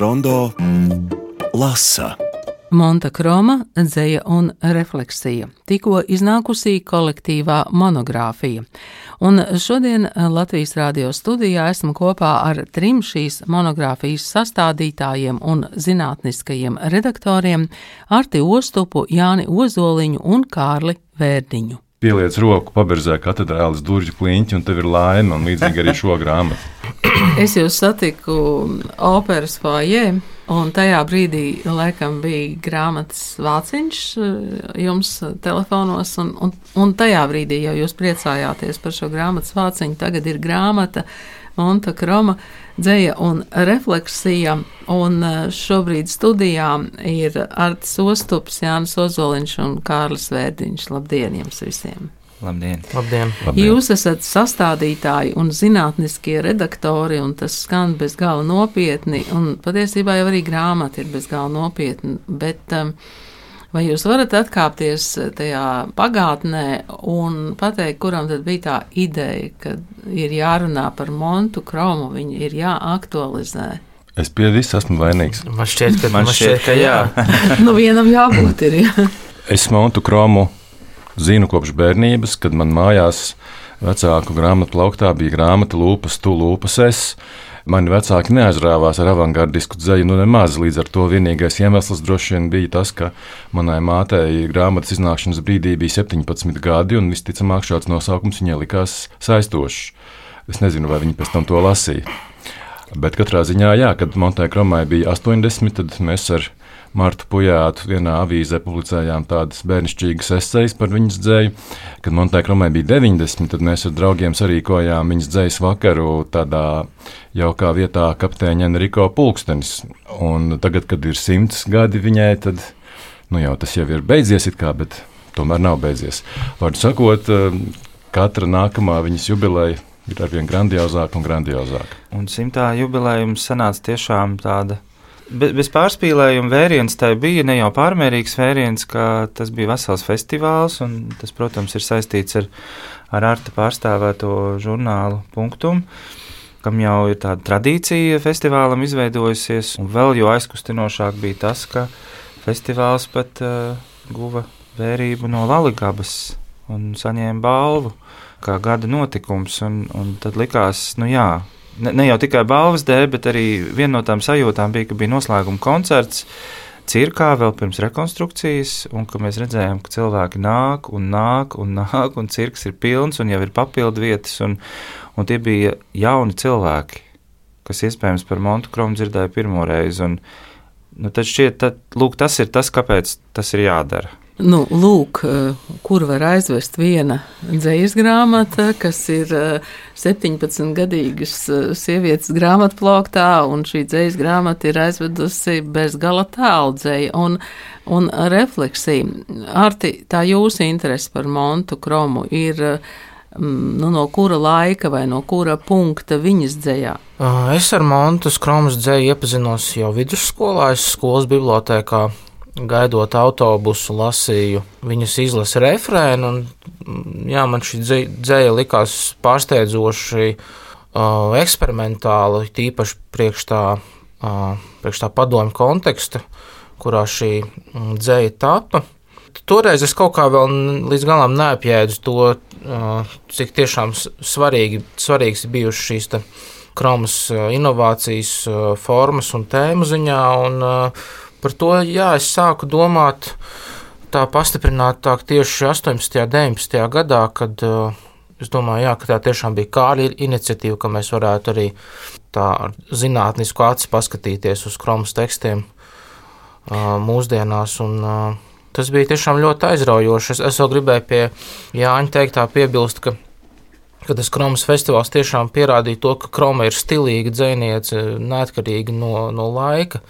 rondo lasa. Monta Kroma, dzeja un refleksija. Tikko iznākusī kolektīvā monogrāfija. Un šodien Latvijas radio studijā esmu kopā ar trim šīs monogrāfijas sastādītājiem un zinātniskajiem redaktoriem - Arti Ostupu, Jāni Ozoliņu un Kārli Vērdiņu. Pieliec roku, paberzē katedrālis durvju kliņķi, un tev ir laime, un līdzīgi arī šo grāmatu. Es jūs satiku operas fājē, un tajā brīdī, laikam, bija grāmatas vāciņš eh, jums telefonos, un, un, un tajā brīdī jau jūs priecājāties par šo grāmatas vāciņu. Tagad ir grāmata Monta Kroma dzēja un refleksija, un eh, šobrīd studijā ir Artis Ostups, Jānis Ozoliņš un Kārlis Vērdiņš. Labdien jums visiem! Labdien! Labdien. Labdien. Jūs esat sastādītāji un zinātniskie redaktori, un tas skan bez gala nopietni. Un patiesībā jau arī grāmata ir bez gala nopietna. Bet um, vai jūs varat atkāpties tajā pagātnē un pateikt, kuram tad bija tā ideja, ka ir jārunā par Montu Kromu, viņu ir jāaktualizē? Es pie visa esmu vainīgs. Man šķiet, ka, Man šķiet, ka jā. nu, vienam jābūt ir. Jā. Es Montu Kromu zinu kopš bērnības, kad man mājās vecāku grāmatu plauktā bija grāmata Lūpas, tu lūpas es. Mani vecāki neaizrāvās ar avangardisku dzēju, nu nemaz. Līdz ar to vienīgais iemesls droši vien bija tas, ka manai mātei grāmatas iznākšanas brīdī bija 17 gadi, un visticamāk šāds nosaukums viņai likās saistošs. Es nezinu, vai viņi pēc tam to lasīja. Bet katrā ziņā, jā, kad Montai Kromai bija 80, tad mēs ar Martu Pujātu vienā avīzē publicējām tādas bērnišķīgas esejas par viņas dzēju. Kad Montai Kromai bija 90, tad mēs ar draugiem sarīkojām viņas dzējas vakaru tādā jaukā vietā kapteiņa Enrico Pulkstenis. Un tagad, kad ir simts gadi viņai, tad nu jau tas jau ir beidzies it kā, bet tomēr nav beidzies. Vārdu sakot, katra nākamā viņas jubileja ir arvien grandiozāka un grandiozāka. Un simtā jubilējums sanāca tiešām tāda. Be- Bez pārspīlējuma vēriens tai bija ne jau pārmērīgs vēriens, ka tas bija vesels festivāls, un tas, protams, ir saistīts ar, ar Arta pārstāvēto žurnālu punktumu, kam jau ir tāda tradīcija festivālam izveidojusies, un vēl jo aizkustinošāk bija tas, ka festivāls pat uh, guva vērību no Laligabas un saņēma balvu kā gada notikums, un, un tad likās, nu jā, ne, ne jau tikai balvas dēļ, bet arī viena no tām sajūtām bija, ka bija noslēguma koncerts cirkā vēl pirms rekonstrukcijas, un ka mēs redzējām, ka cilvēki nāk un nāk un nāk, un cirks ir pilns, un jau ir papildu vietas, un, un tie bija jauni cilvēki, kas iespējams par Montu Kromu dzirdēja pirmo reizi, un nu, tad šķiet, tad, lūk, tas ir tas, kāpēc tas ir jādara. Nu, lūk, eh, kur var aizvest viena dzīslu grāmata, kas ir eh, 17-gadīgas eh, sievietes grāmatplauktā, un šī dzīslu grāmata ir aizvedusi bez gala tālu dzēju un, un refleksiju. Arti, tā jūsu interese par Montu Kromu ir eh, mm, nu, no kura laika vai no kura punkta viņas dzējā? Uh, Es ar Montes Kromas dzēju iepazinos jau vidusskolā, es skolas bibliotekā. Gaidot autobusu, lasīju viņas izlases refrēnu, un mm, jā, man šī dzē- dzēja likās pārsteidzoši uh, eksperimentāla, tīpaši priekš tā, uh, priekš tā padomju konteksta, kurā šī mm, dzēja tapa. Toreiz es kaut kā vēl līdz galam neapjēdzu to, uh, cik tiešām svarīgi, svarīgs ir bijušas šīs kromas inovācijas, formas un tēmu ziņā. Un, uh, par to jā, es sāku domāt tā pastiprinātāk tieši 18. un 19. gadā, kad uh, es domāju, jā, ka tā tiešām bija kāda iniciatīva, ka mēs varētu arī tā ar zinātnisku aci paskatīties uz kromas tekstiem uh, mūsdienās. Un, uh, tas bija tiešām ļoti aizraujoši. Es, es vēl gribēju pie Jāņa teiktā piebilst, ka ka tas kromas festivāls tiešām pierādīja to, ka kroma ir stilīga dzēniece, neatkarīga no, no laika.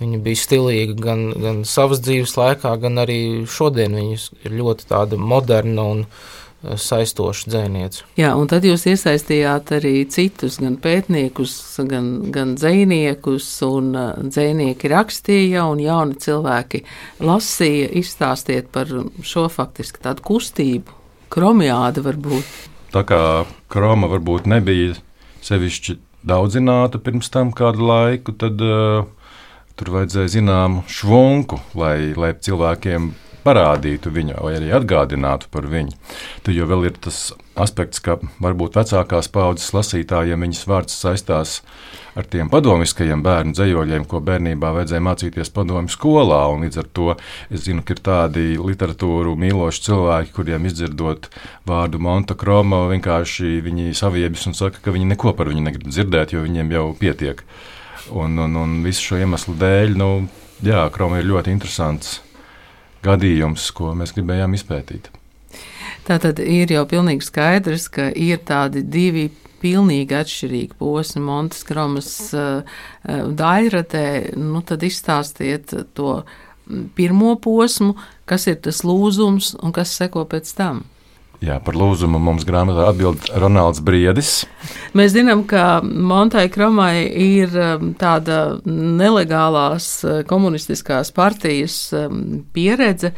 Viņa bija stilīga gan, gan savas dzīves laikā, gan arī šodien. Viņa ir ļoti moderna un eh, saistoša dzēniece. Jā, un tad jūs iesaistījāt arī citus, gan pētniekus, gan, gan dziniekus, un uh, dzinieki rakstīja, un jauni cilvēki lasīja. Izstāstiet par šo faktiski tādu kustību, kromiādu varbūt. tā kā kroma varbūt nebija sevišķi daudzināta pirms tam kādu laiku, tad uh, tur vajadzēja zināmu švunku, lai, lai cilvēkiem parādītu viņu, vai arī atgādinātu par viņu. Tur jau ir tas aspekts, ka varbūt vecākās paudzes lasītājiem viņas vārds saistās ar tiem padomiskajiem bērnu dzējoļiem, ko bērnībā vajadzēja mācīties padomju skolā. Līdz ar to es zinu, ka ir tādi literatūru mīloši cilvēki, kuriem izdzirdot vārdu Monta Kroma, vienkārši viņi saviebjas un saka, ka viņi neko par viņu negrib dzirdēt, jo viņiem jau pietiek. Un, un, un visu šo iemeslu dēļ, nu, jā, Kroma ir ļoti interesants gadījums, ko mēs gribējām izpētīt. Tā tad ir jau pilnīgi skaidrs, ka ir tādi divi pilnīgi atšķirīgi posmi Montes Kromas uh, daļradē. Nu, tad izstāstiet to pirmo posmu, kas ir tas lūzums un kas seko pēc tam. Jā, par lūzumu mums grāmatā atbild Ronalds Briedis. Mēs zinām, ka Montai Kromai ir tāda nelegālās komunistiskās partijas pieredze,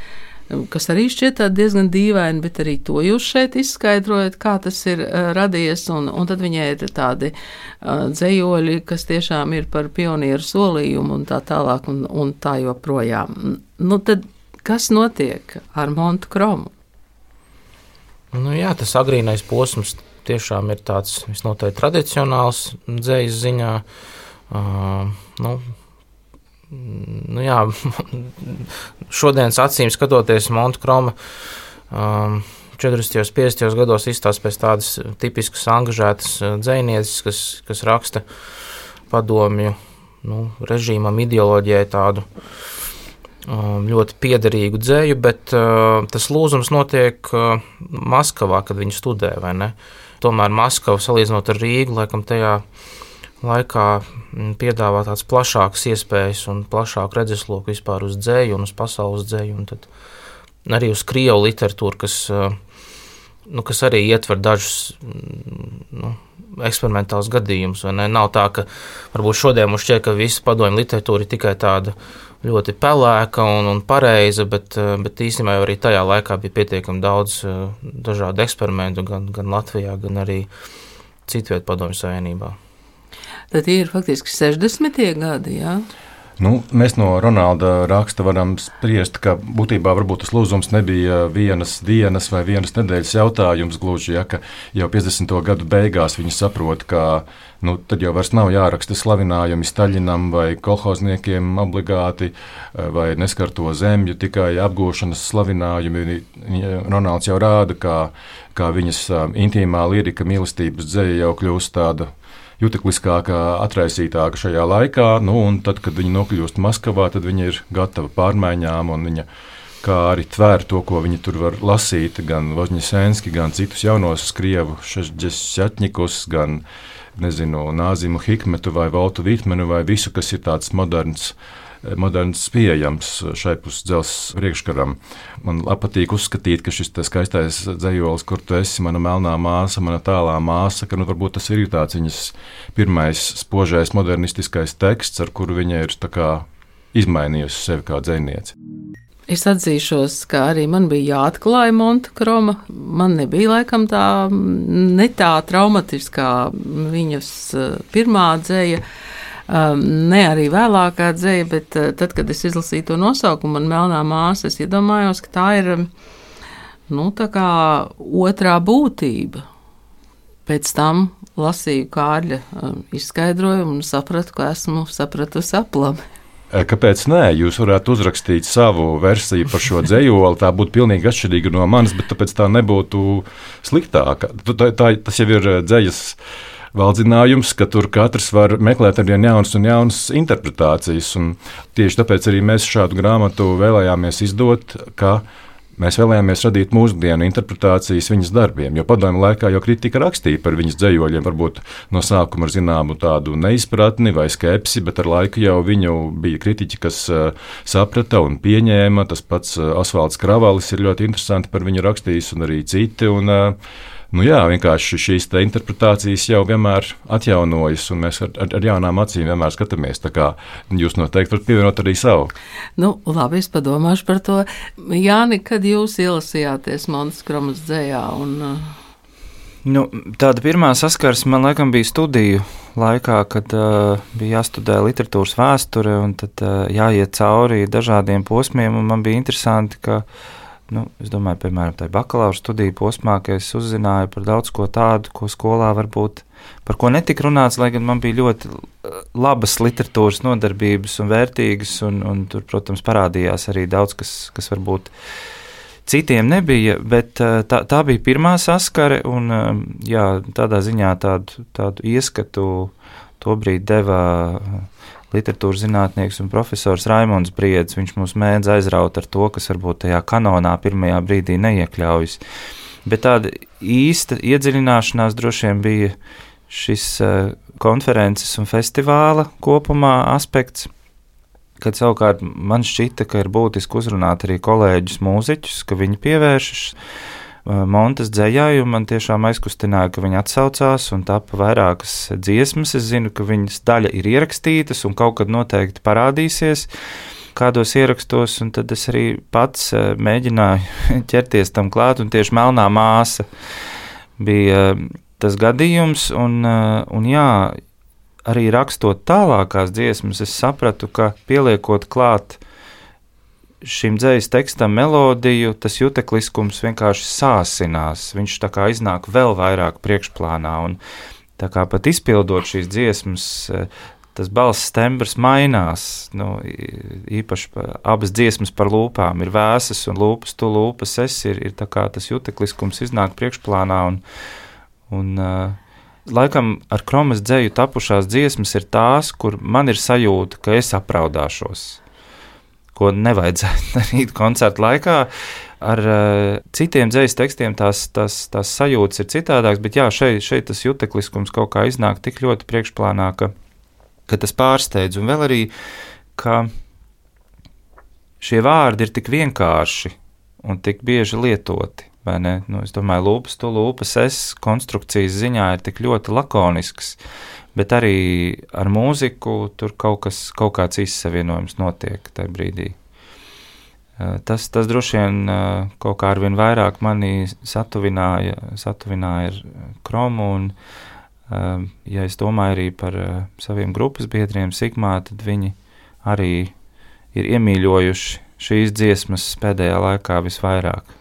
kas arī šķiet diezgan dīvaini, bet arī to jūs šeit izskaidrojat, kā tas ir radies. Un, un tad viņai ir tādi uh, dzējoļi, kas tiešām ir par pionieru solījumu un tā tālāk un, un tā joprojām. Nu, tad kas notiek ar Montu Kromu? Nu, jā, tas agrīnais posms tiešām ir tāds visnotaļ tradicionāls dzīslis ziņā. Uh, nu, nu, jā, šodienas acīm skatoties, Montkroma um, 40. un 50. gados izstāsta pēc tādas tipiskas, angažētas dzīsnieces, kas, kas raksta padomju nu, režīmam, ideoloģijai tādu Um, ļoti piederīgu dzēju, bet uh, tas lūzums notiek uh, Maskavā, kad viņi studē. Tomēr Maskava, salīdzinot ar Rīgu, laikam tajā laikā mm, piedāvā tādas plašākas iespējas un plašāku redzesloku vispār uz dzēju un uz pasaules dzēju, un arī uz krievu literatūru, kas, uh, nu, kas arī ietver dažus mm, nu, eksperimentālus gadījumus. Nav tā, ka varbūt šodien mums šķiet, ka visa padomju literatūra ir tikai tāda ļoti pelēka un, un pareiza, bet, eh, bet īstenībā arī tajā laikā bija pietiekami daudz eh, dažādu eksperimentu gan, gan Latvijā, gan arī citvietā Padomju Savienībā. Tad ir faktiski 60. gadi. Jā? Nu, mēs no Ronalda raksta varam spriest, ka būtībā tas lūzums nebija vienas dienas vai vienas nedēļas jautājums. Gluži, ja, jau 50. gadu beigās viņi saprot, ka nu, tad jau vairs nav jāraksta slavinājumi Staļinam vai kolhozniekiem obligāti vai neskarto zemju, tikai apgūšanas slavinājumi. Ronalds jau rāda, kā, kā viņas intīmā lirika mīlestības dzēja jau kļūst tāda jutekliskāka, atraisītāka šajā laikā. Nu, tad, kad viņi nokļūst Maskavā, tad viņi ir gatavi pārmaiņām un viņa kā arī tvēr to, ko viņi tur var lasīt, gan Vozņisēnski, gan citus jaunos krievu šešģesjatņikus, gan, nezinu, Nāzimu Hikmetu vai Voltu Vitmenu vai visu, kas ir tāds moderns moderns, pieejams šai pusdzelzs priekškaram. Man patīk uzskatīt, ka šis skaistais dzējolis, kur tu esi, mana melnā māsa, mana tālā māsa, ka nu, varbūt tas ir tāds viņas pirmais spožais modernistiskais teksts, ar kuru viņa ir kā, izmainījusi sevi kā dzēniece. Es atzīšos, ka arī man bija jāatklāj Montekroma. Man nebija laikam tā ne tā traumatiskā viņas eh, pirmā dzēja. Um, ne arī vēlākā dzēja, bet uh, tad, kad es izlasīju to nosaukumu, man melnā māsa, es iedomājos, ka tā ir um, nu, tā kā otrā būtība. Pēc tam lasīju Kārļa um, izskaidrojumu un sapratu, ka esmu sapratusi aplami. E, kāpēc nē? Jūs varētu uzrakstīt savu versiju par šo dzējoli. Tā būtu pilnīgi atšķirīga no manas, bet tā nebūtu sliktāka. Tā, tā, tas jau ir dzējas valdzinājums, ka tur katrs var meklēt ar vien jaunas un jaunas interpretācijas. Un tieši tāpēc arī mēs šādu grāmatu vēlējāmies izdot. Mēs vēlējāmies radīt mūsdienu interpretācijas viņas darbiem, jo padomju laikā jau kritika rakstīja par viņas dzējoļiem, varbūt no sākuma ar zināmu tādu neizpratni vai skepsi, bet ar laiku jau viņu bija kritiķi, kas uh, saprata un pieņēma. Tas pats uh, Asfalts Kravalis ir ļoti interesanti par viņu rakstījis, un arī citi. Un, uh, Nu jā, vienkārši šīs interpretācijas jau vienmēr atjaunojas, un mēs ar, ar, ar jaunām acīm vienmēr skatāmies. Jūs noteikti varat pievienot arī savu. Nu, labi, es padomāšu par to. Jāni, kad jūs ielasījāties Montes Kromas dzējā? Un, uh... Nu, tāda pirmā saskarsme man laikam bija studiju laikā, kad uh, bija jāstudē literatūras vēsture un tad uh, jāiet cauri dažādiem posmiem. Man bija interesanti, ka, nu, es domāju, piemēram, tajā bakalaura studiju posmā, ka es uzzināju par daudz ko tādu, ko skolā varbūt par ko netika runāts, lai gan man bija ļoti labas literatūras nodarbības un vērtīgas, un, un tur, protams, parādījās arī daudz kas, kas varbūt Citiem nebija, bet eh, tā, tā bija pirmā saskare, un eh, jā, tādā ziņā tādu, tādu ieskatu tobrīd deva eh, literatūras zinātnieks un profesors Raimons Briedis. Viņš mums mēdz aizraut ar to, kas varbūt tajā kanonā pirmajā brīdī neiekļaujas. Bet tāda īsta iedziļināšanās droši vien bija šis konferences un festivāla kopumā aspekts kad savukārt man šķita, ka ir būtiski uzrunāt arī kolēģus mūziķus, ka viņi pievēršas uh, Montes dzējai, un man tiešām aizkustināja, ka viņi atsaucās un tapa vairākas dziesmas. Es zinu, ka viņas daļa ir ierakstītas un kaut kad noteikti parādīsies kādos ierakstos, un tad es arī pats uh, mēģināju ķerties tam klāt, un tieši melnā māsa bija uh, tas gadījums, un, un jā, arī rakstot tālākās dziesmas, es sapratu, ka pieliekot klāt šim dzīslu tekstam melodiju, tas jutekliskums vienkārši sāsinās. Viņš tā kā iznāk vēl vairāk priekšplānā, un tā kā pat izpildot šīs dziesmas, tas balss tembrs mainās. Nu, īpaši abas dziesmas par lūpām ir vēsas, un lūpas tu lūpas es, ir, ir tas jutekliskums iznāk priekšplānā, un, un uh, laikam ar kromas dzēju tapušās dziesmas ir tās, kur man ir sajūta, ka es apraudāšos. Ko nevajadzētu darīt koncerta laikā. Ar uh, citiem dzīslu tekstiem tās, tās, tās sajūtas ir citādākas, bet jā, šeit, šeit tas jutekliskums kaut kā iznāk tik ļoti priekšplānā, ka, ka tas pārsteidz. Un vēl arī, ka šie vārdi ir tik vienkārši un tik bieži lietoti. Nu, es domāju, lūpas, tu lūpas, es konstrukcijas ziņā ir tik ļoti lakonisks, bet arī ar mūziku tur kaut, kas, kaut kāds izsavienojums notiek tajā brīdī. Eh, tas, tas droši vien eh, kaut kā ar vien vairāk mani satuvināja, satuvināja ar kromu, un, eh, ja es domāju arī par saviem grupas biedriem Sigmā, tad viņi arī ir iemīļojuši šīs dziesmas pēdējā laikā visvairāk.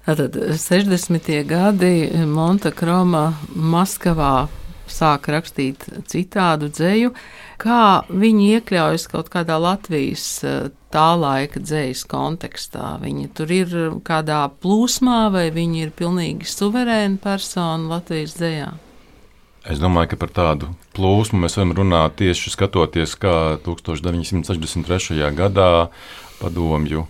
Tātad 60. gadi Monta Kroma Maskavā sāka rakstīt citādu dzēju. Kā viņi iekļaujas kaut kādā Latvijas eh, tā laika dzējas kontekstā? Viņi tur ir kādā plūsmā vai viņi ir pilnīgi suverēni persona Latvijas dzējā? Es domāju, ka par tādu plūsmu mēs varam runāt tieši skatoties, kā 1963. gadā padomju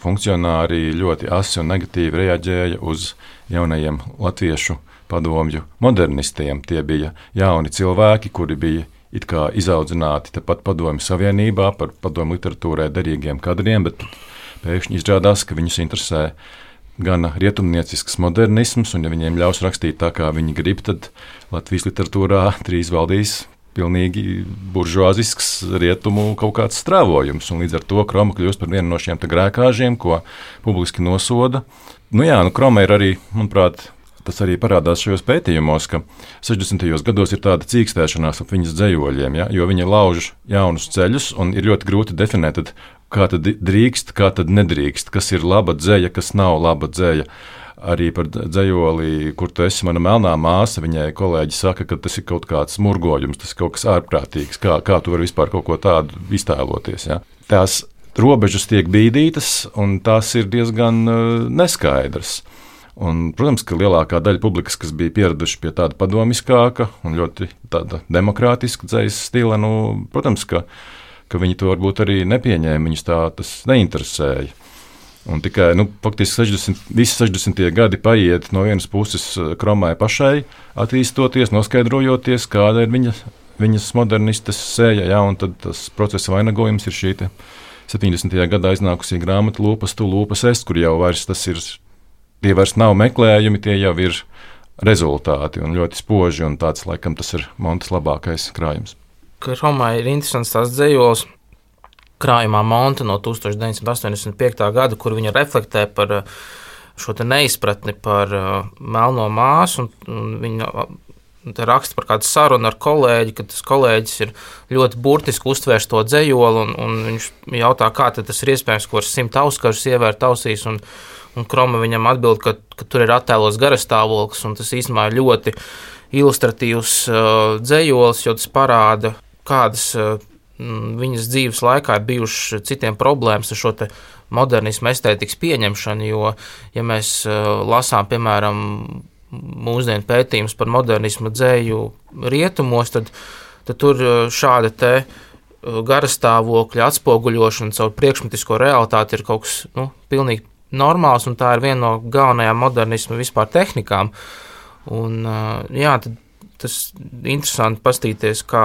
funkcionāri ļoti asi un negatīvi reaģēja uz jaunajiem latviešu padomju modernistiem. Tie bija jauni cilvēki, kuri bija it kā izaudzināti tepat padomju savienībā par padomju literatūrai derīgiem kadriem, bet pēkšņi izrādās, ka viņus interesē gan rietumniecisks modernisms, un ja viņiem ļaus rakstīt tā, kā viņi grib, tad Latvijas literatūrā drīz valdīs pilnīgi buržuāzisks rietumu kaut kāds strāvojums. Līdz ar to kroma kļūst par vienu no šiem grēkāžiem, ko publiski nosoda. Nu jā, nu kroma ir arī, manuprāt, tas arī parādās šajos pētījumos, ka 60. gados ir tāda cīkstēšanās ap viņas dzējoļiem, ja, jo viņi lauž jaunus ceļus un ir ļoti grūti definēt, kā tad drīkst, kā tad nedrīkst, kas ir laba dzēja, kas nav laba dzēja arī par dzējoli, kur tu esi mana melnā māsa. Viņai kolēģi saka, ka tas ir kaut kāds murgojums, tas ir kaut kas ārprātīgs. Kā, kā tu vari vispār kaut ko tādu iztēloties? Ja? Tās robežas tiek bīdītas, un tās ir diezgan uh, neskaidras. Un, protams, ka lielākā daļa publikas, kas bija pieraduši pie tāda padomiskāka un ļoti demokrātiska dzīslas stila, nu, protams, ka, ka viņi to varbūt arī nepieņēma. Viņus tā tas neinteresēja. Un tikai nu, faktiski 60, visi 60. gadi paiet no vienas puses eh, kromai pašai, attīstoties, noskaidrojoties, kāda ir viņa, viņas modernistas sēja. Ja, tad tas procesa vainagojums ir šī 70. gadā iznākusī grāmata Lūpas, tu lūpas es, kur jau vairs tas ir, tie vairs nav meklējumi, tie jau ir rezultāti un ļoti spoži, un tāds laikam tas ir Montes labākais krājums. Kromai ir interesants tās dzējos krājumā Monta no 1985. gada, kur viņa reflektē par eh, šo neizpratni par uh, melno māsu, viņa Te raksta par kādu sarunu ar kolēģi, ka tas kolēģis ir ļoti burtiski uztvērts to dzējoli, un, un viņš jautā, kā tas ir iespējams, ko ar simt auskarus ievērt ausīs, un, un Kroma viņam atbild, ka, ka tur ir attēlos garastāvoklis, un tas īstenībā ir ļoti ilustratīvs uh, dzējolis, jo tas parāda, kādas uh, viņas dzīves laikā ir bijušas citiem problēmas ar šo modernismu estētikas pieņemšanu, jo, ja mēs uh, lasām, piemēram, mūsdienu pētījums par modernismu dzēju rietumos, tad, tad tur uh, šāda te uh, garastāvokļa atspoguļošana caur priekšmetisko realitāti ir kaut kas nu, pilnīgi normāls, un tā ir viena no galvenajām modernismu vispār tehnikām. Un, jā, tas ir interesanti pastīties, kā,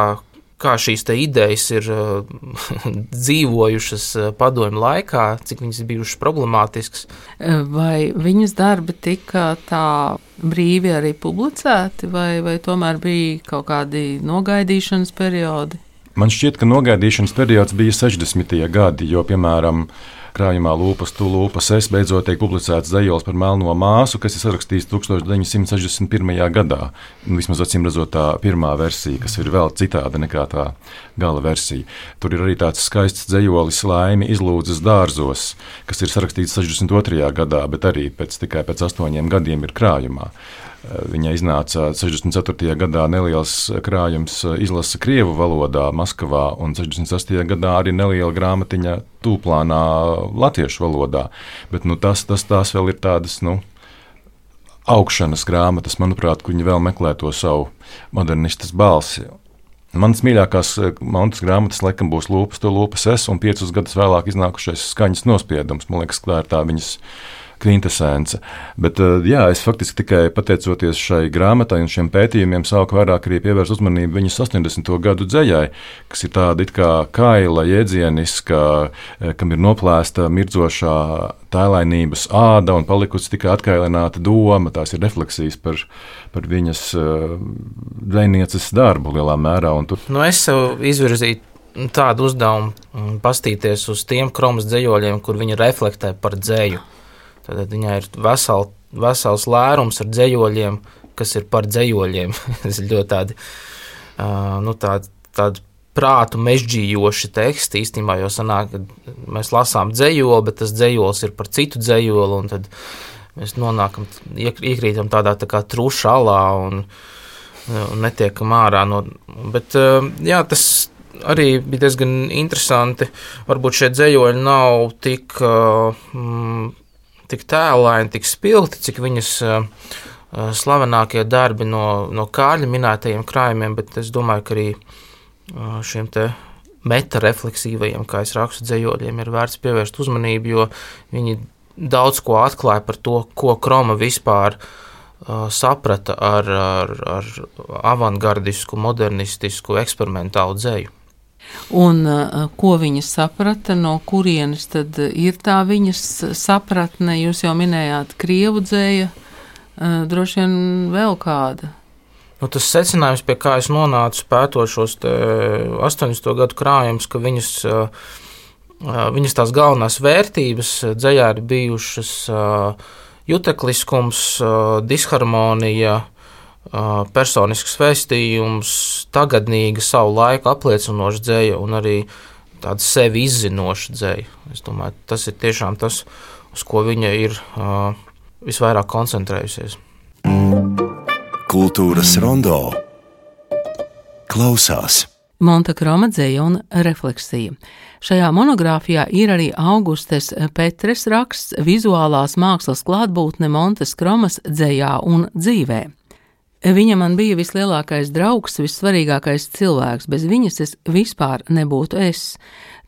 kā šīs idejas ir uh, dzīvojušas uh, padomju laikā, cik viņas ir bijušas problemātiskas. Vai viņas darbi tika tā brīvi arī publicēti, vai, vai tomēr bija kaut kādi nogaidīšanas periodi? Man šķiet, ka nogaidīšanas periods bija 60. gadi, jo, piemēram, krājumā Lūpas, tu Lūpas, es beidzot tiek publicēts zejols par melno māsu, kas ir sarakstīts 1961. gadā. Vismaz acīm redzot, tā pirmā versija, kas ir vēl citāda nekā tā gala versija. Tur ir arī tāds skaists zejolis laimi izlūdzas dārzos, kas ir sarakstīts 62. gadā, bet arī pēc tikai pēc astoņiem gadiem ir krājumā. Viņa iznāca 64. gadā neliels krājums izlasa Krievu valodā, Maskavā, un 68. gadā arī neliela grāmatiņa tūplānā latviešu valodā. Bet nu, tas, tas tās vēl ir tādas. Nu, Augšanas grāmatas, manuprāt, viņi vēl meklē to savu modernistas balsi. Manas mīļākās monētas grāmatas, laikam, būs Lūpas, to Lūpas es, un piecus gadus vēlāk iznākušais skaņas nospiedums. Man liekas, tā ir tā viņas kvintessence. Bet eh, jā, es faktiski tikai pateicoties šai grāmatai un šiem pētījumiem, sāku vairāk arī pievērst uzmanību viņas 80. gadu dzējai, kas ir tāda it kā kaila, jēdzieniska, eh, kam ir noplēsta mirdzošā tēlainības āda un palikusi tikai atkailināta doma. Tās ir refleksijas par, par viņas uh, zvejnieces darbu lielā mērā. Tur... Nu, es sev izvirzīju tādu uzdevumu, mm, pastīties uz tiem kromas dzējoļiem, kur viņi reflektē par dzēju. Tad viņai ir vesel, vesels lērums ar dzējoļiem, kas ir par dzējoļiem. Tas ir ļoti tādi, uh, nu, tādi, tādi prātu mežģījoši teksti īstenībā, jo sanāk, ka mēs lasām dzējoli, bet tas dzējols ir par citu dzējoli, un tad mēs nonākam, iekrītam tādā tā kā truša alā un, un netiekam ārā no, bet jā, tas arī bija diezgan interesanti, varbūt šie dzējoļi nav tik, mm, tik tēlaini, tik spilgti, cik viņas slavenākie darbi no, no Kārļa minētajiem krājumiem, bet es domāju, ka arī šiem te metarefleksīvajiem, kā es rakstu dzējoļiem, ir vērts pievērst uzmanību, jo viņi daudz ko atklāja par to, ko Kroma vispār uh, saprata ar, ar, ar avangardisku, modernistisku, eksperimentālu dzēju. Un uh, ko viņa saprata, no kurienes tad ir tā viņas sapratne? Jūs jau minējāt, krievu dzēja, uh, droši vien vēl kāda. Nu, tas secinājums, pie kā es nonācu pētot šos 80. gadu krājumus, ka viņas, uh, viņas tās galvenās vērtības dzējā ir bijušas jutekliskums, disharmonija, personisks vēstījums, tagadnīga savu laiku apliecinoša dzēja un arī tāda sevi izzinoša dzēja. Es domāju, tas ir tiešām tas, uz ko viņa ir uh, visvairāk koncentrējusies. Kultūras rondo klausās. Montekroma dzēja un refleksija. Šajā monogrāfijā ir arī Augustes Petres raksts vizuālās mākslas klātbūtne Montes Kromas dzējā un dzīvē. Viņa man bija vislielākais draugs, vissvarīgākais cilvēks, bez viņas es vispār nebūtu es.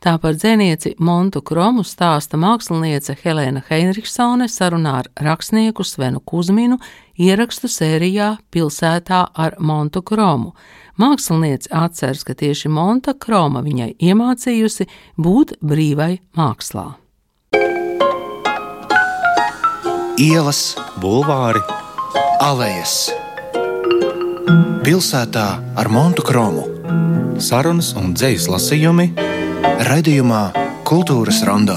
Tā par dzēnieci Montu Kromu stāsta māksliniece Helēna Heinrichsone sarunā ar rakstnieku Svenu Kuzminu ierakstu sērijā Pilsētā ar Montu Kromu. Māksliniece atceras, ka tieši Monta Kroma viņai iemācījusi būt brīvai mākslā. Ielas, bulvāri, alejas Pilsētā ar Montu Kromu. Sarunas un dzīslas lasījumi raidījumā Kultūras Rondā.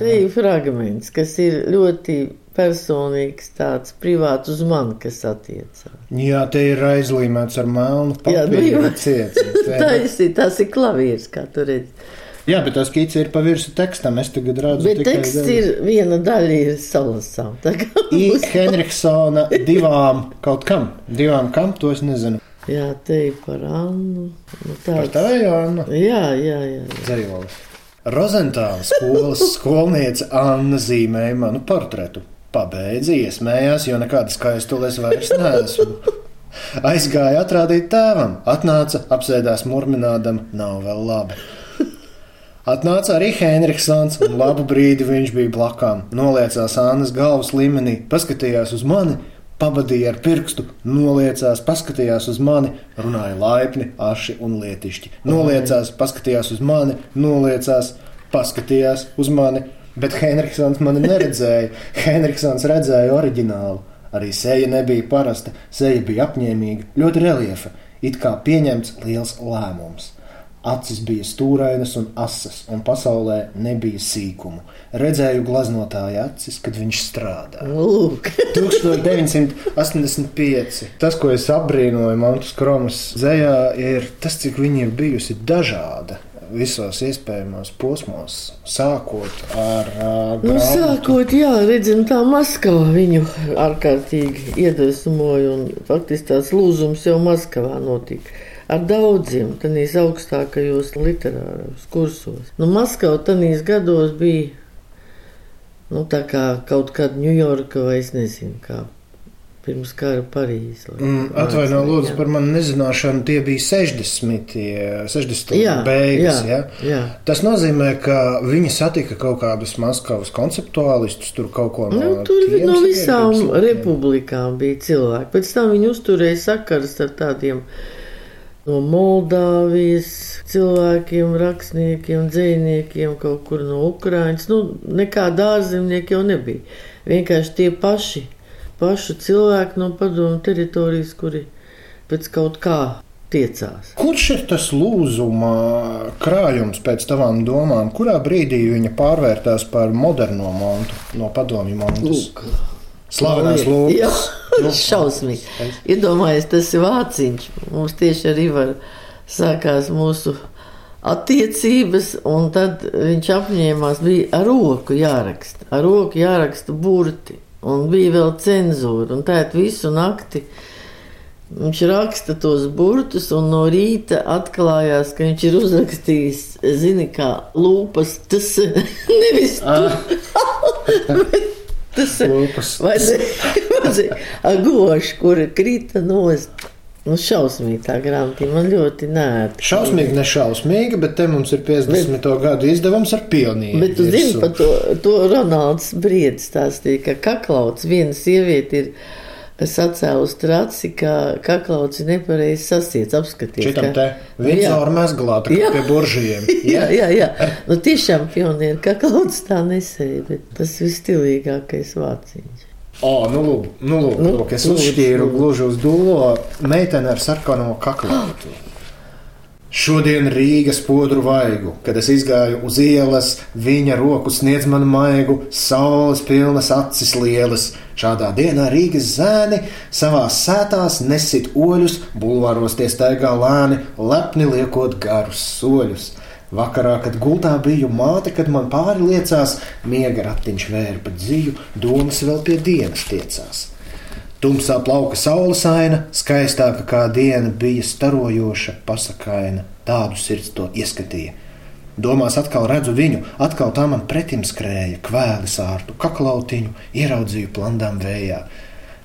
Te ir fragments, kas ir ļoti personīgs, tāds privāts uz mani, kas attiecās. Jā, te ir aizlīmēts ar melnu Jā, nu, papīru jā. ciets. Taisi, tas ir klavieris, kā tu redzi. Jā, bet tas kīts ir pa virsu tekstam. Es tagad redzu, tikai teksts daļu. ir viena daļa ir salasām. I. Henriksona divām kaut kam. Divām kam, to es nezinu. Jā, te ir par Annu. Nu, Par tāds. tevi, Anna. Jā, jā, jā. jā. Dzējolis. Rozentāla skolas skolniece Anna zīmēja manu portretu. Pabeidza, iesmējās, jo nekādas skaistules vairs neesmu. Aizgāja atrādīt tēvam, atnāca, apsēdās murminādam, nav vēl labi. Atnāca arī Henriksons, un labu brīdi viņš bija blakām. Noliecās Annas galvas līmenī, paskatījās uz mani, pabadīja ar pirkstu, noliecās, paskatījās uz mani, runāja laipni, aši un lietišķi. Noliecās, paskatījās uz mani, noliecās, paskatījās uz mani, bet Henriksons mani neredzēja. Henriksons redzēja oriģinālu. Arī seja nebija parasta, seja bija apņēmīga, ļoti reliefa, it kā pieņemts liels lēmums. Acis bija stūrainas un asas, un pasaulē nebija sīkumu. Redzēju glaznotāja acis, kad viņš strādāja. Lūk, 1985. Tas, ko es apbrīnoju Montes Kromas dzējā, ir tas, cik viņa ir bijusi dažāda visos iespējamos posmos, sākot ar uh, nu, sākot, jā, redzam, tā Maskava viņu ārkārtīgi iedvesmoja, un faktiski tās lūzums jau Maskavā notika. Ar daudziem tādīs augstākajos literāros kursos. Nu, Maskava tādīs gados bija nu, kā kaut kāda Ņujorka vai es nezinu, kā pirms kara Parīzē. Mm, Atvaino, lūdzu, par manu nezināšanu. Tie bija 60. 60. Jā, beigas. jā, Ja? jā. Tas nozīmē, ka viņi satika kaut kādus Maskavas konceptuālistus, tur kaut ko no Nu, tur tiem no visām republikām bija cilvēki. Pēc tam viņi uzturēja sakars ar tādiem no Moldāvijas cilvēkiem, rakstniekiem, dzīsniekiem, kaut kur no Ukrainas. Nu, nekāda ārzemnieka jau nebija. Vienkārši tie paši, paši cilvēki no padomu teritorijas, kuri pēc kaut kā tiecās. Kurš ir tas lūzuma krājums pēc tavām domām? Kurā brīdī viņa pārvērtās par moderno montu no padomju montas? Lūk. Slavenās Jā, lūgas. Nu, šausmīgi. Iedomājieties, tas ir vāciņš. Mums tieši arī var sākās mūsu attiecības, un tad viņš apņēmās, bija ar roku jāraksta, ar roku jāraksta burti, un bija vēl cenzūra, un tā visu nakti. Viņš raksta tos burtus, un no rīta atklājās, ka viņš ir uzrakstījis, zini, kā lūpas. Tas nevis tu, bet tas vajadzēja agoši, kura krita nost. Nu, šausmīgi tā grāmata, man ļoti nērti. Šausmīgi, nešausmīgi, bet te mums ir 50. gadu izdevums ar pionīru. Bet tu zini par to, to Ronalds Briedis stāstīja, ka kaklauts viena sieviete ir sacēlus traci, ka kaklauts ir nepareizi sasiets, apskaties. Šitam ka- te Vindzora mezglāta Jā. pie buržiem. Jā, jā, jā. Nu, tiešām pionieru kaklauts tā nesēja, bet tas visstilīgākais vāciņš. O, nu, lūk, nu, lūk, Nu, lūk, es uzšķīru gluži uz dūlo meiteni ar sarkano kaklautu. Šodien Rīgas podru vaigu, kad es izgāju uz ielas, viņa roku sniedz man maigu, saules pilnas acis lielas. Šādā dienā Rīgas zēni savās sētās nesit oļus, bulvāros tie staigā lēni, lepni liekot garus soļus. Vakarā, kad gultā biju māte, kad man pāri liecās, miega ratiņš vēra pa dzīvu, domas vēl pie dienas tiecās. Tumsā plauka saules aina, skaistāka kā diena, bija starojoša, pasakaina. Tādu sirds to ieskatīja. Domās atkal redzu viņu, atkal tā man pretim skrēja, kvēli sārtu, kaklautiņu, ieraudzīju plandām vējā.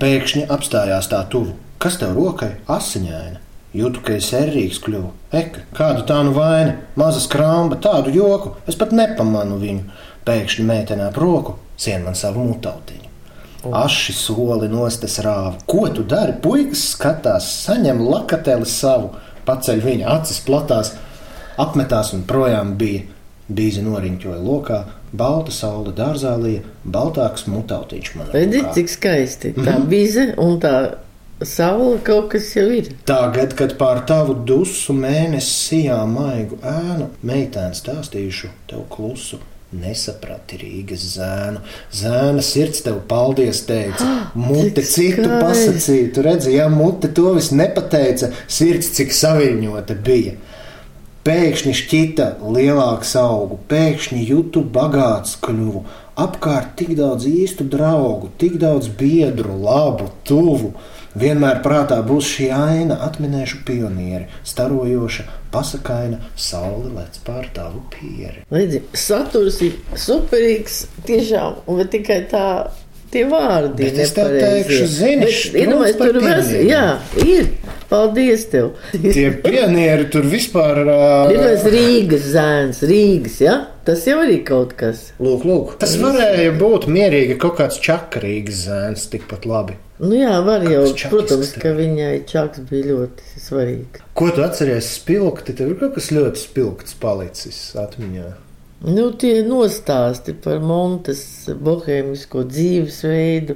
Pēkšņi apstājās tā tuvu. Kas tev rokai asiņaina? Jūtu, ka es erīgs kļuvu. Eka, kāda tā nu vaina, maza skramba, tādu joku, es pat nepamanu viņu. Pēkšņi meitenē ap roku, sien man savu mutautiņu. Aši soli nostes rāva. Ko tu dari? Puikas skatās, saņem lakateli savu, paceļ viņa acis platās, apmetās un projām bija. Bīzi noriņķoja lokā, balta saule dārzā lija, baltāks mutautiņš man Redzi, cik skaisti. Tā Mhm. bize un tā saule kaut kas jau ir. Tagad, kad pār tavu dusu mēnesi sijā maigu ēnu, meitēns stāstīšu tev klusu. Nesaprati Rīgas zēnu. Zēna sirds tev paldies teica. Mute citu skaisti. pasakīja. Tu redzi, ja mute to viss nepateica, sirds cik saviņota bija. Pēkšņi šķita lielāks augu, pēkšņi jūtu bagāts kļuvu. Apkārt tik daudz īstu draugu, tik daudz biedru, labu, tuvu. Vienmēr prātā būs šī aina, atminēšu pionieri, starojoša, pasakaina, saule lec pār tavu pieri. Redzi, saturs ir superīgs, tiešām, un bet tikai tā. Tie vārdi Bet es tev nepareizie. teikšu, zini, Bet, tur pienieriem. Jā, ir. Paldies tev. Tie pionieri tur vispār. ā, Ir tas Rīgas zēns, Rīgas, ja? Tas jau arī kaut kas. Lūk, lūk. Tas varēja būt mierīgi kaut kāds čakarīgs zēns, tikpat labi. Nu jā, var jau, čaks protams, ka viņai čaks bija ļoti svarīgs. Ko tu atceries spilgti? Tev ir kaut kas ļoti spilgts palicis atmiņā. Nu, tie nostāsti par Montes bohēmisko dzīvesveidu,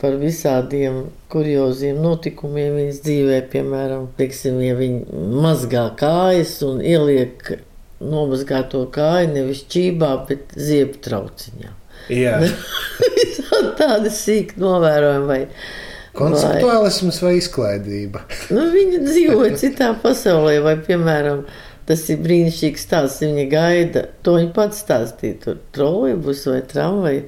par visādiem kurioziem notikumiem viņas dzīvē, piemēram, teiksim, ja viņi mazgā kājas un ieliek nomazgāto kāju nevis čībā, bet ziepu trauciņā. Jā, Tāda sīka novērojuma vai konceptuālisms vai izklaidība. Nu, viņa dzīvo citā pasaulē, vai, piemēram, tas ir brīnišķīgs stāsts. Viņa gaida, to viņa pats stāstīja, tur trolejbus vai tramvaju.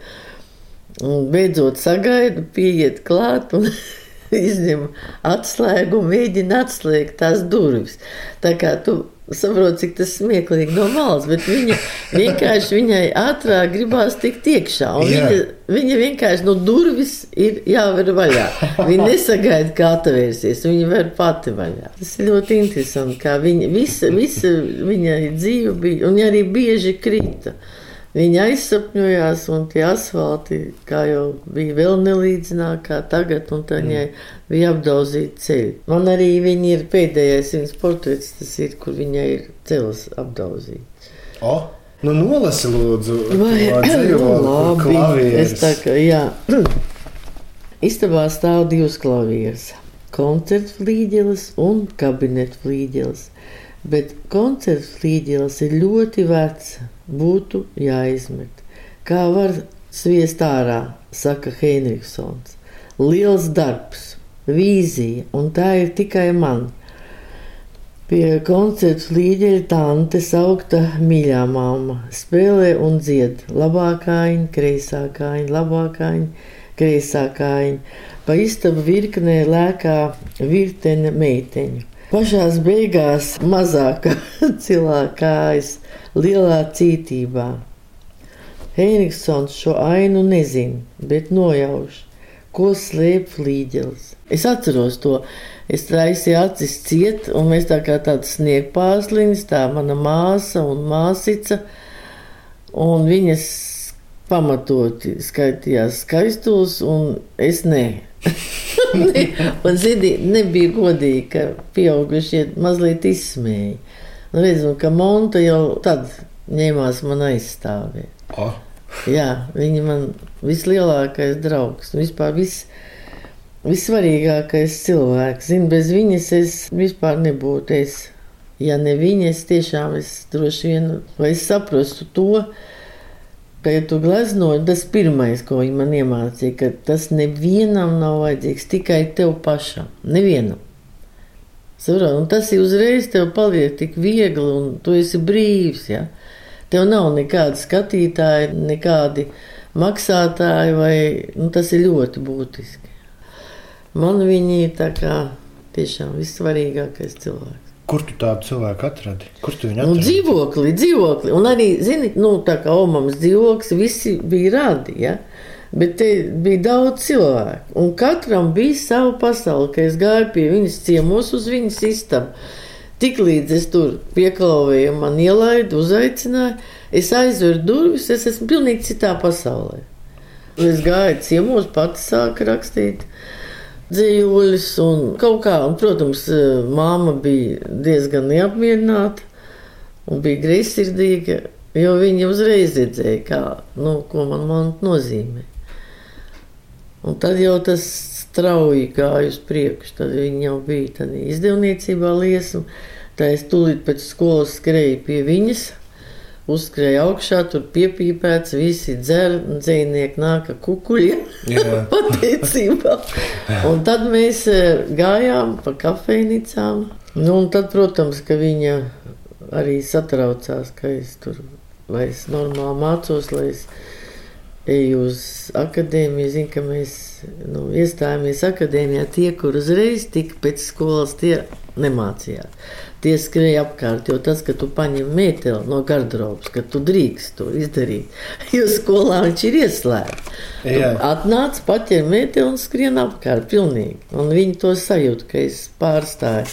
Un beidzot sagaida, pieiet klāt un izņem atslēgu un mēģina atslēgt tās durvis. Tā kā tu saproti, cik tas smieklīgi no malas, bet viņa vienkārši viņai ātrāk gribās tikt iekšā. Viņa, viņa vienkārši no durvis ir jāver vaļā. Viņa nesagaida, kā atvērsies. Viņa ver pati vaļā. Tas ir ļoti interesanti, kā viņa visa, visa viņa dzīve bija, un viņa arī bieži krita. Viņa aizsapņojās, un tie asfalti, kā jau bija vēl nelīdzināk kā tagad, un tā viņai bija apdauzīti ceļi. Man arī viņa ir pēdējais viņas portrets, tas ir, kur viņai ir ceļš apdauzīts. O, nu nolasi lūdzu. Nu, kā, jā. Istabā stāv divas klavieres - koncertu flīģeles un kabinetu flīģeles. Bet koncertu flīģeles ir ļoti veca, būtu jāizmet. Kā var sviest ārā, saka Heinrichsons. Liels darbs, vīzija, un tā ir tikai man. Pie koncerta līdeļa tante saukta mīļā mamma spēlē un dzied labā kājiņa, kreisā kājiņa, labā kājiņa, kreisā kājiņa. Pa istabu virknē lēkā virtene meiteņu. Pašās beigās mazākā cilvēka kājas lielā cītībā. Heinrichsons šo ainu nezina, bet nojauš, ko slēp flīģelis. Es atceros to. Es taisīju acis ciet, un mēs tā kā tādas sniegpārsliņas, tā mana māsa un māsica, un viņas pamatoti skaitījās skaistos, un es nē. un zini, nebija godīgi, ka pieaugušie mazliet izsmēja. Un redzam, ka Monta jau tad ņēmās man aizstāvēt. O, Jā, viņa man vislielākais draugs un vispār viss. Vissvarīgākais cilvēks. Zinu, bez viņas es vispār nebūtu. Es, ja ne viņa, es tiešām es droši vien vai es saprastu to, ka, ja tu gleznoji, tas pirmais, ko viņa man iemācīja, ka tas nevienam nav vajadzīgs, tikai tev pašam. Nevienam. Saprot, un tas ir uzreiz tev paliek tik viegli, un tu esi brīvs. Ja? Tev nav nekādi skatītāji, nekādi maksātāji, vai nu, tas ir ļoti būtiski. Man viņi ir tiešām vissvarīgākais cilvēks. Kur tu tādu cilvēku atradi? Kur tu viņu Nu, atradi? dzīvokli, dzīvokli. Un arī, zini, nu, tā kā Omamas dzīvoklis, visi bija radi, ja? Bet te bija daudz cilvēku. Un katram bija sava pasaule, kad es gāju pie viņas ciemos uz viņas istabu. Tiklīdz es tur pieklāvēju, man ielaidu, uzaicināju, es aizveru durvis, es esmu pilnīgi citā pasaulē. Un Es gāju ciemos, pats sāku rakstīt dzīvuļus un kaut kā. Un, protams, māma bija diezgan neapmierināta un bija greizsirdīga, jo viņa uzreiz redzēja, kā, nu, ko man monta nozīmē. Un tad jau tas strauji gāja uz priekšu. Tad viņa jau bija izdevniecībā liesma. Tā es tūlīt pēc skolas skrēju pie viņas uzskrēja augšā, tur piepīpēts, visi dzer, dzīvnieki nāk ar kukuļiem. Jā. Pateicībā. Un tad mēs eh, gājām pa kafejnīcām. Nu, un tad, protams, ka viņa arī satraucās, ka es tur, lai es normāli mācos, lai es eju uz akadēmiju. Zinu, ka mēs nu, iestājāmies akadēmijā. Tie, kur uzreiz tika pēc skolas, tie nemācījās. Tie skrēja apkārt, jo tas, ka tu paņem mēteli no garderobas, ka tu drīkst to izdarīt, jo skolā viņš ir ieslēgts. Atnāc, paķer mēteli un skrien apkārt pilnīgi. Un viņi to sajūt, ka es pārstāju.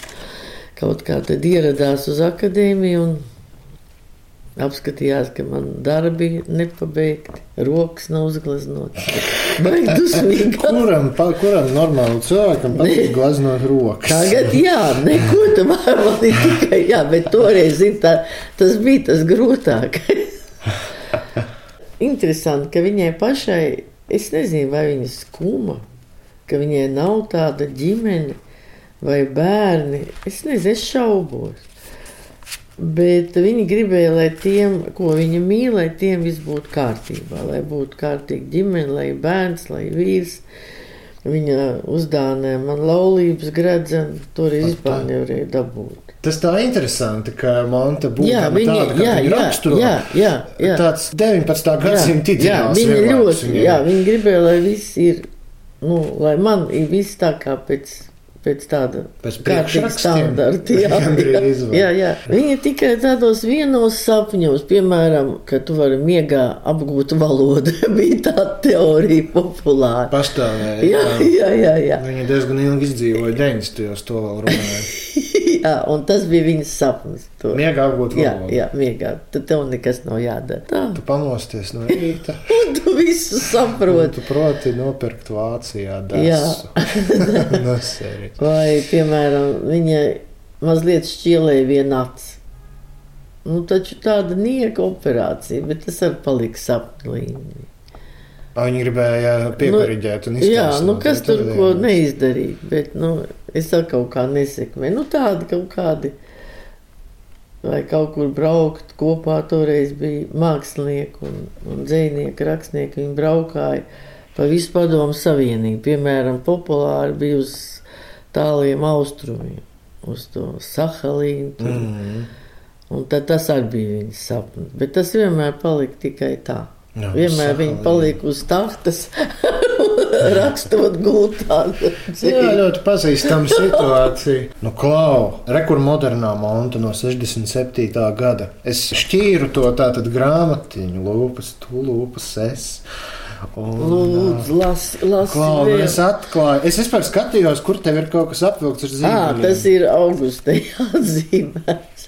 Kaut kā tad ieradās uz akadēmiju un apskatījās, ka man darbi nepabeigti, rokas nav uzgleznotas. Kuram, pa, kuram normāli cilvēkam patīk glaznot rokas? Tagad, jā, neko man ir tikai, jā, bet toreiz, zin, tā, tas bija tas grūtākais. Interesanti, ka viņai pašai, es nezinu, vai viņa skuma, ka viņai nav tāda ģimene vai bērni. Es nezinu, es šaubos. Bet viņi gribēja, lai tiem, ko viņi mīl, lai tiem viss būtu kārtībā, lai būtu kārtīgi ģimene, lai bērns, lai vīrs. Viņa uzdāvināja man laulības gredzenu, toreiz vispār nevarēja dabūt. Tas tā interesanti, ka Monte viņa- tāda, kā jā, viņa jā, jā. Tāds 19. gadsimta ideāls. viņa ļoti, jā, viņa gribēja, lai viss ir, nu, lai man ir viss tā kā pēc, pēc tāda standarta. Jā, jā, jā. Viņa tikai tādos vienos sapņos, piemēram, ka tu vari miegā apgūt valodu, bija tā teorija populāra. Pastāvēja. Jā, jā, jā, jā. Viņa diezgan ilgi izdzīvoja 90. to vēl runāja. Jā, un tas bija viņas sapnis. To. Miegā Jā, valodu. jā, miegā. Tad tev nekas nav jādara. Tā. Tu pamosties no rīta. Un tu visu un saproti. Tu proti nopirkt Vācijā Jā. dasu. no sērijas. Vai, piemēram, viņa mazliet šķielēja vienu aci. Nu, taču tāda nieka operācija, bet tas arī palika sapņu līmenī. Viņi gribēja piekariģēt un Nu, Jā, nu kas bet tur ko neizdarīt, bet, nu, es arī kaut kā nesekmēju. Nu, tādi kaut kādi, vai kaut kur braukt kopā, toreiz bija mākslinieki un, un dzēnieki, rakstnieki, viņi braukāja pa visu padomu savienību. Piemēram, populāri bija uz tāliem austrumiem, uz to Sahalīnu. tur. Mhm. Un tad tas arī bija viņas sapnis. Bet tas vienmēr palika tikai tā. Jā, vienmēr Sahalīna. palika uz tahtas, rakstot gultā. Jā, ļoti pazīstama situācija. Nu, klau, rekur modernā monta no 67. gada. Es šķīru to tātad grāmatiņu, lūpas, tu lūpas, es. Un, Lūdzu, lasi, lasi. Klau, vēl. es atklāju, es vispār skatījos, kur tev ir kaut kas apvilkts ar zīmēm. tas ir augustā atzīmēts.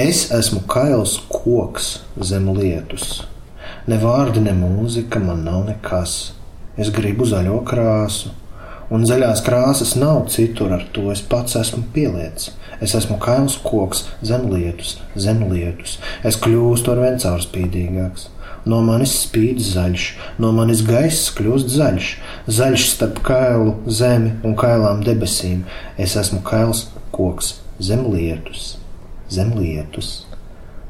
Es esmu kails koks zem lietus. Ne vārdi, ne mūzika man nav nekas. Es gribu zaļo krāsu, un zaļās krāsas nav citur, ar to es pats esmu pielietis. Es esmu kails koks zem lietus, zem lietus. Es kļūstu ar vien caurspīdīgāks. No manis spīd zaļš, no manis gaiss kļūst zaļš, zaļš starp kailu, zemi un kailām debesīm. Es esmu kails koks zem lietus zem lietus,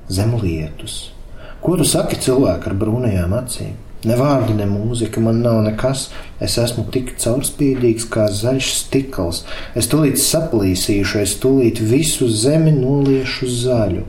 zem lietus. Ko tu saki cilvēku ar brūnajām acīm? Ne vārdi, ne mūzika, man nav nekas. Es esmu tik caurspīdīgs kā zaļš stikls. Es tūlīt saplīsīšu, es tūlīt visu zemi noliešu zaļu.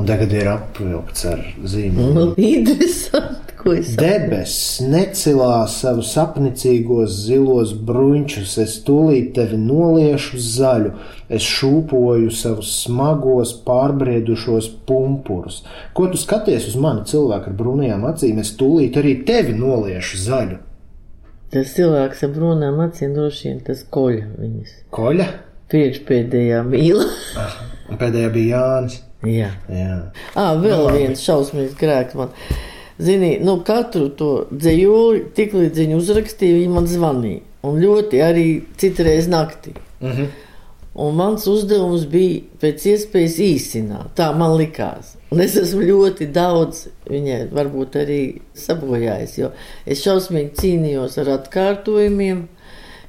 Un tagad ir apvilkts ar zīmēm. Nu, interesanti, ko es Debesis necilā savus apnicīgos zilos bruņķus, es tūlīt tevi noliešu zaļu, es šūpoju savus smagos, pārbriedušos pumpurus. Ko tu skaties uz mani, cilvēku ar brūnajām acīm, es tūlīt arī tevi noliešu zaļu. Tas cilvēks ar brūnām acīm droši vien tas koļa viņas. Koļa? Priekšpēdējā mīla. Un pēdējā bija Jānis. Jā. Jā. Ā, vēl viens šausmīgs grēks man. Zini, nu katru to dzējoli, tik līdz viņu uzrakstīja, viņi man zvanīja. Un ļoti arī citreiz naktī. Mm -hmm. Un mans uzdevums bija pēc iespējas īsināt. Tā man likās. Un es esmu ļoti daudz viņai varbūt arī sabojājis, jo es šausmīgi cīnījos ar atkārtojumiem,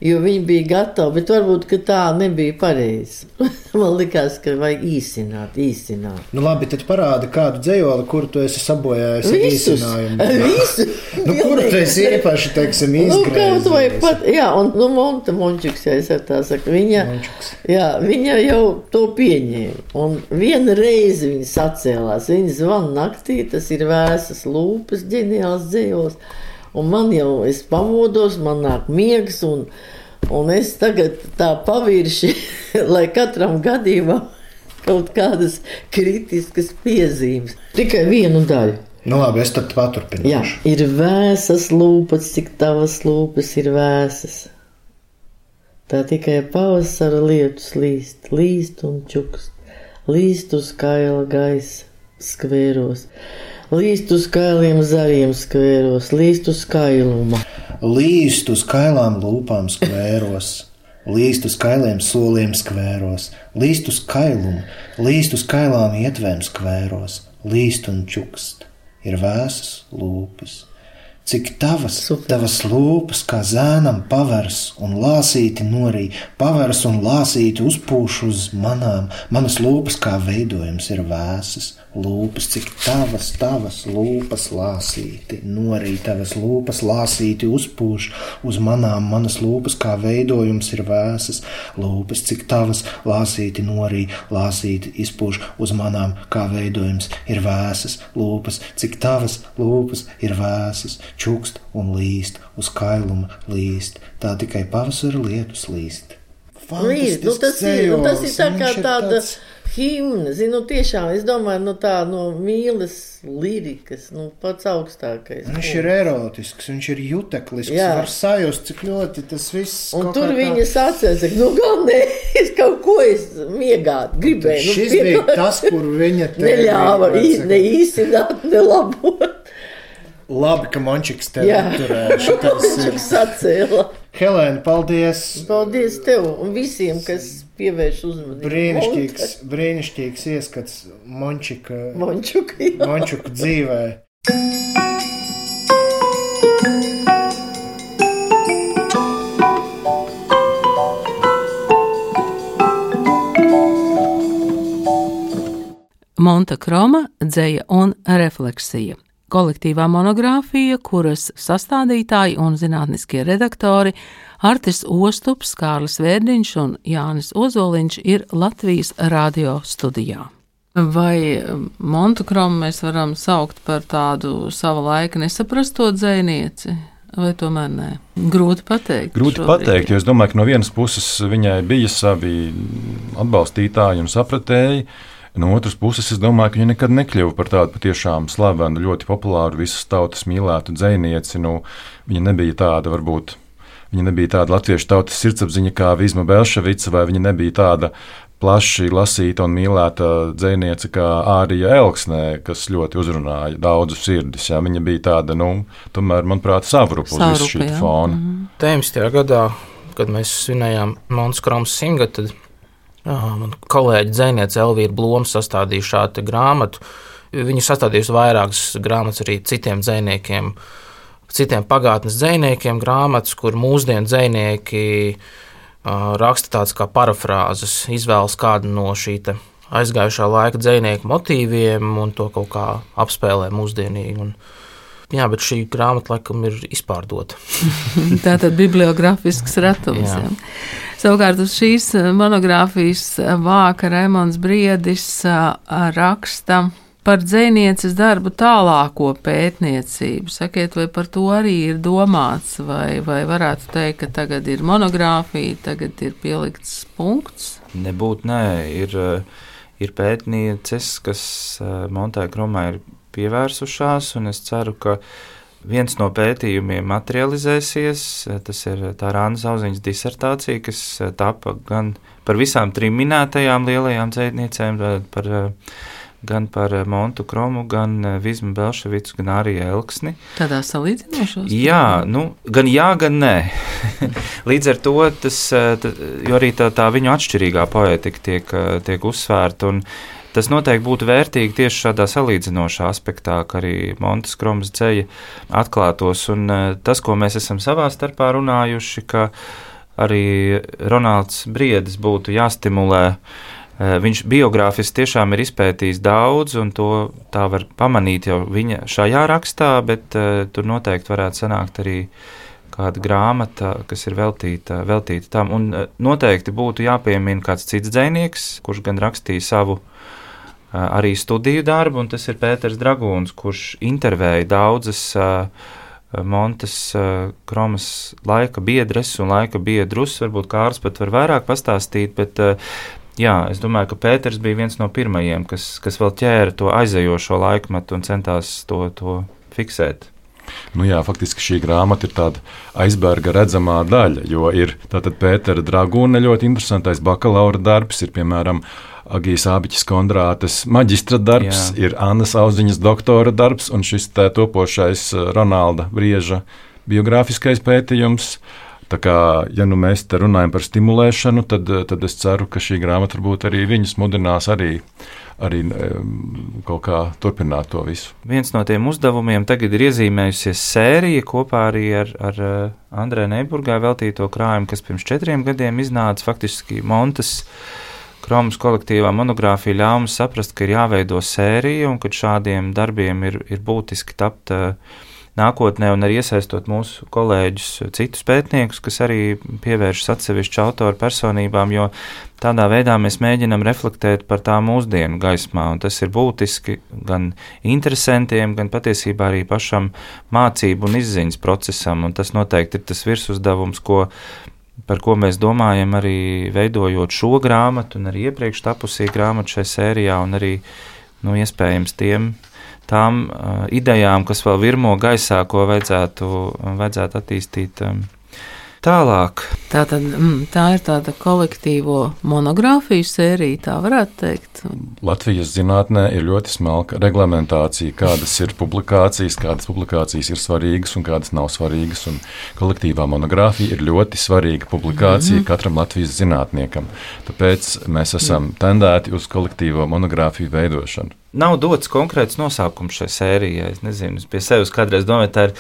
jo viņi bija gatavi, bet varbūt tā nebija pareizi. Man likās, ka vajag īsināt, īsināt. Nu, labi, tad parādi kādu dzējoli, kuru tu esi sabojājis īsinājumu. visu. Nu, kuru tu esi īpaši, teiksim, Nu, kaut vai pat, jā, un nu, Monta Mončiks, ja es ar tā saku, viņa, Mončiks. jā, viņa jau to pieņēma. Un viena reize viņa sacēlās, viņa zvana naktī, tas ir vēsas lūpas, ģeniāls dzējos. Un man jau, es pamodos, man nāk miegs, un, un es tagad tā pavirši, lai katram gadījumam kaut kādas kritiskas piezīmes. Tikai vienu daļu. Nu, labi, es tad Jā, paturpināšu. ir vēsas lūpas, cik tavas lūpas ir vēsas. Tā tikai pavasara lietus līst, līst un čukst, līst uz kaila gaisa skvēros, līst uz kailiem zariem skvēros, līst uz kailuma. Līst uz kailām lūpām skvēros, līst uz kailiem soliem skvēros, līst uz kailumu, līst uz kailām ietvēm skvēros, līst un čukst, ir vēsas lūpas. Cik tavas, Super. tavas lūpas, kā zēnam pavērs un lāsīti norī, pavērs un lāsīti uzpūš uz manām, manas lūpas kā veidojums ir vēsas, lūpas, cik tavas, tavas lūpas lāsīti norī, tavas lūpas lāsīti uzpūš uz manām, manas lūpas kā veidojums ir vēsas, lūpas, cik tavas lāsīti norī, lāsīti izpūš uz manām, kā veidojums ir vēsas, lūpas, cik tavas lūpas ir vēsas, čukst un līst, uz kailuma līst, tā tikai pavasara lietus līst. Līdz, nu, tas, ir, nu, tas ir tā kā tāda tāds- himna, zinu, tiešām, es domāju, no tā, no mīlas lirikas, nu, pats augstākais. Viņš ir erotisks, viņš ir juteklisks. Jā. Var sajust, cik ļoti tas viss Un tur viņa ka, nu, gan ne, es kaut ko es miegāt gribēju. Nu, Šis bija piedod, tas, kur viņa te Neļāva bija, ne īsināt, ne labot. Labi, ka Mončiks tev Jā. turēja. šitais ir. Sacēla. Helēna, paldies! Paldies tev un visiem, kas pievērš uzmanību. Brīnišķīgs, brīnišķīgs ieskats Mončika, Mončuka. Mončuka dzīvē. Monta Kroma, dzēja un refleksija. Kolektīvā monogrāfija, kuras sastādītāji un zinātniskie redaktori Artis Ostups, Kārlis Vērdiņš un Jānis Ozoliņš ir Latvijas radio studijā. Vai Montu Kromu mēs varam saukt par tādu sava laika nesaprasto dzēnieci, vai tomēr nē? Grūti pateikt. Grūti šobrīd. pateikt, jo es domāju, ka no vienas puses viņai bija savi atbalstītāji un sapratēji. No otras puses, es domāju, ka viņa nekad nekļuva par tādu patiešām slavenu, ļoti populāru, visas tautas mīlētu dzinieci. Nu, viņa nebija tāda, varbūt, viņa nebija tāda latviešu tautas sirdsapziņa kā Vizma Belševica, vai viņa nebija tāda plaši lasīta un mīlēta dziniece kā Ārija Elksnē, kas ļoti uzrunāja daudzu sirdis. Jā. Viņa bija tāda, nu, tomēr, manuprāt, savrupa uz visu šī fona. 19. gadā, kad mēs svinējām Monskromas simtgadu, man kolēģi dzēniece Elvīra Bloma sastādīja šādu grāmatu. Viņa sastādījusi vairākas grāmatas arī citiem dzēniekiem, citiem pagātnes dzēniekiem, grāmatas, kur mūsdienu dzēnieki raksta tādas kā parafrāzes, izvēlas kādu no šī te aizgājušā laika dzinieku motīviem un to kaut kā apspēlē mūsdienīgi. Un, jā, bet šī grāmata laikam ir izpārdota. Tā tad bibliogrāfisks retums. Jā. Jā. Savukārt uz šīs eh, monogrāfijas eh, vāka Raimons Briedis eh, raksta par dzinieces darbu tālāko pētniecību. Sakiet, vai par to arī ir domāts, vai, vai varētu teikt, ka tagad ir monogrāfija, tagad ir pielikts punkts? Nebūtu, nē, ir, ir pētnieces, kas Montai Kromai ir pievērsušās, un es ceru, ka viens no pētījumiem materializēsies. Eh, Tas ir tā Rāna Zauziņas disertācija, kas eh, tapa gan par visām trim minētajām lielajām dzētniecēm, eh, par, eh, gan par eh, Montu Kromu, gan eh, Vizmu Belševicu, gan arī Elksni. Tādā salīdzinošos? Jā, nu, gan jā, gan nē. Līdz ar to tas, eh, ta- jo arī tā, tā viņu atšķirīgā poetika tiek, eh, tiek uzsvērta. Tas noteikti būtu vērtīgi tieši šādā salīdzinošā aspektā, ka arī Montes Kromas dzēja atklātos. Un eh, tas, ko mēs esam savā starpā runājuši, ka arī Ronalds Briedis būtu jāstimulē. Eh, Viņš biogrāfiski tiešām ir izpētījis daudz, un to tā var pamanīt jau viņa šajā rakstā, bet uh, tur noteikti varētu sanākt arī kāda grāmata, kas ir veltīta, veltīta tam. Un uh, noteikti būtu jāpiemina kāds cits dzinieks, kurš gan rakstīja savu uh, arī studiju darbu, un tas ir Pēters Dragūns, kurš intervēja daudzas. Uh, Montes uh, Kromas laika biedres un laika biedrus. Varbūt Kārls pat var vairāk pastāstīt, bet uh, jā, es domāju, ka Pēters bija viens no pirmajiem, kas, kas vēl ķēra to aizejošo laikmetu un centās to, to fiksēt. Nu jā, faktiski šī grāmata ir tāda aizberga redzamā daļa, jo ir tātad Pētera Dragūna ļoti interesantais bakalaura darbs, ir piemēram Agijas Abiķis Kondrātes maģistra darbs, Jā. ir Annas Auziņas doktora darbs un šis tā topošais Ronalda Brieža biogrāfiskais pētījums. Tā kā, ja nu mēs te runājam par stimulēšanu, tad, tad es ceru, ka šī grāmata varbūt arī viņus mudinās arī arī kaut kā turpināt to visu. Viens no tiem uzdevumiem tagad ir iezīmējusies sērija kopā arī ar, ar eh, Andrēnu Neiburgai veltīto krājumu, kas pirms četriem gadiem iznāca faktiski Montes. Kromas kolektīvā monogrāfija ļāva mums saprast, ka ir jāveido sērija un ka šādiem darbiem ir, ir būtiski tapt uh, nākotnē, un arī iesaistot mūsu kolēģus, citus pētniekus, kas arī pievēršas atsevišķu autoru personībām, jo tādā veidā mēs mēģinam reflektēt par tā mūsdienu gaismā, un tas ir būtiski gan interesantiem, gan patiesībā arī pašam mācību un izziņas procesam, un tas noteikti ir tas virsuzdevums, ko par ko mēs domājam arī veidojot šo grāmatu, un arī iepriekš tapusī grāmatu šajā sērijā, un arī, nu, iespējams, tiem tām uh, idejām, kas vēl virmo gaisā, ko vajadzētu, vajadzētu attīstīt. Um, Tālāk. Tā, tad, mm, tā ir tāda kolektīvo monogrāfiju sērija, tā varētu teikt. Latvijas zinātnē ir ļoti smalka reglamentācija, kādas ir publikācijas, kādas publikācijas ir svarīgas un kādas nav svarīgas. Un kolektīvā monogrāfija ir ļoti svarīga publikācija mm -hmm. katram Latvijas zinātniekam. Tāpēc mēs esam tendēti uz kolektīvo monogrāfiju veidošanu. Nav dots konkrēts nosaukums šai sērijai. Es nezinu, es pie sevis kādreiz domāju, tā ir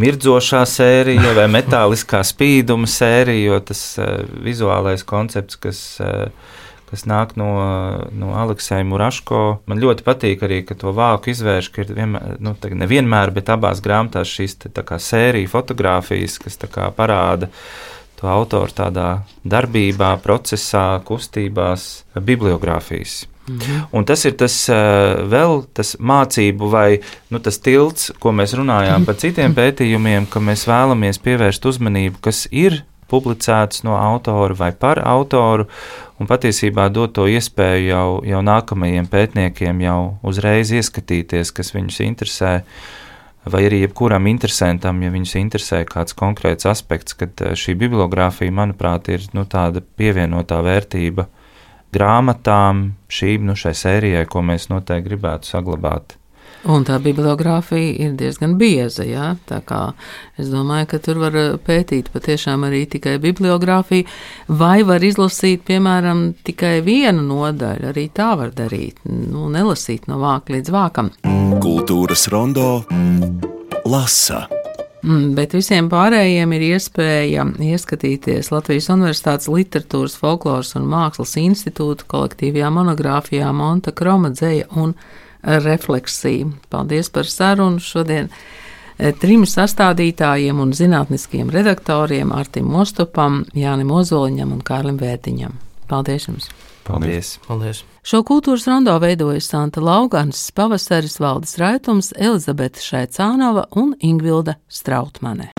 mirdzošā sērija vai metāliskā spīduma sērija, jo tas uh, vizuālais koncepts, kas, uh, kas nāk no, no Aleksēja Muraško, man ļoti patīk arī, ka to vāku izvērš, ka ir vienmēr, nu, nevienmēr, bet abās grāmatās šīs te, sērija fotografijas, kas parāda to autoru tādā darbībā, procesā, kustībās, bibliogrāfijas. Mhm. Un tas ir tas vēl tas mācību vai nu, tas tilts, ko mēs runājām par citiem pētījumiem, ka mēs vēlamies pievērst uzmanību, kas ir publicēts no autora vai par autoru, un patiesībā dot to iespēju jau, jau nākamajiem pētniekiem jau uzreiz ieskatīties, kas viņus interesē. Vai arī jebkuram interesantam, ja viņus interesē kāds konkrēts aspekts, tad šī bibliogrāfija, manuprāt, ir nu, tāda pievienotā vērtība grāmatām, šīm nu, šai sērijai, ko mēs noteikti gribētu saglabāt. Un tā bibliogrāfija ir diezgan bieza. Ja? Es domāju, ka tur var pētīt patiešām arī tikai bibliogrāfiju, vai var izlasīt, piemēram, tikai vienu nodaļu. Arī tā var darīt. Nu, nelasīt no vāka līdz vākam. Kultūras rondo lasa. Mm, bet visiem pārējiem ir iespēja ieskatīties Latvijas Universitātes Literatūras, Folkloras un Mākslas institūta kolektīvajā monogrāfijā Monta Kroma dzēja un refleksija. Paldies par sarunu šodien e, trim sastādītājiem un zinātniskiem redaktoriem Artim Mostopam, Jānim Ozoliņam un Kārlim Vērtiņam. Paldies jums! Paldies! Paldies. Šo kultūras rondo veidoja Santa Laugans, Pavasaris Valdes Raitums, Elizabete Šaicānova un Ingvilda Strautmane.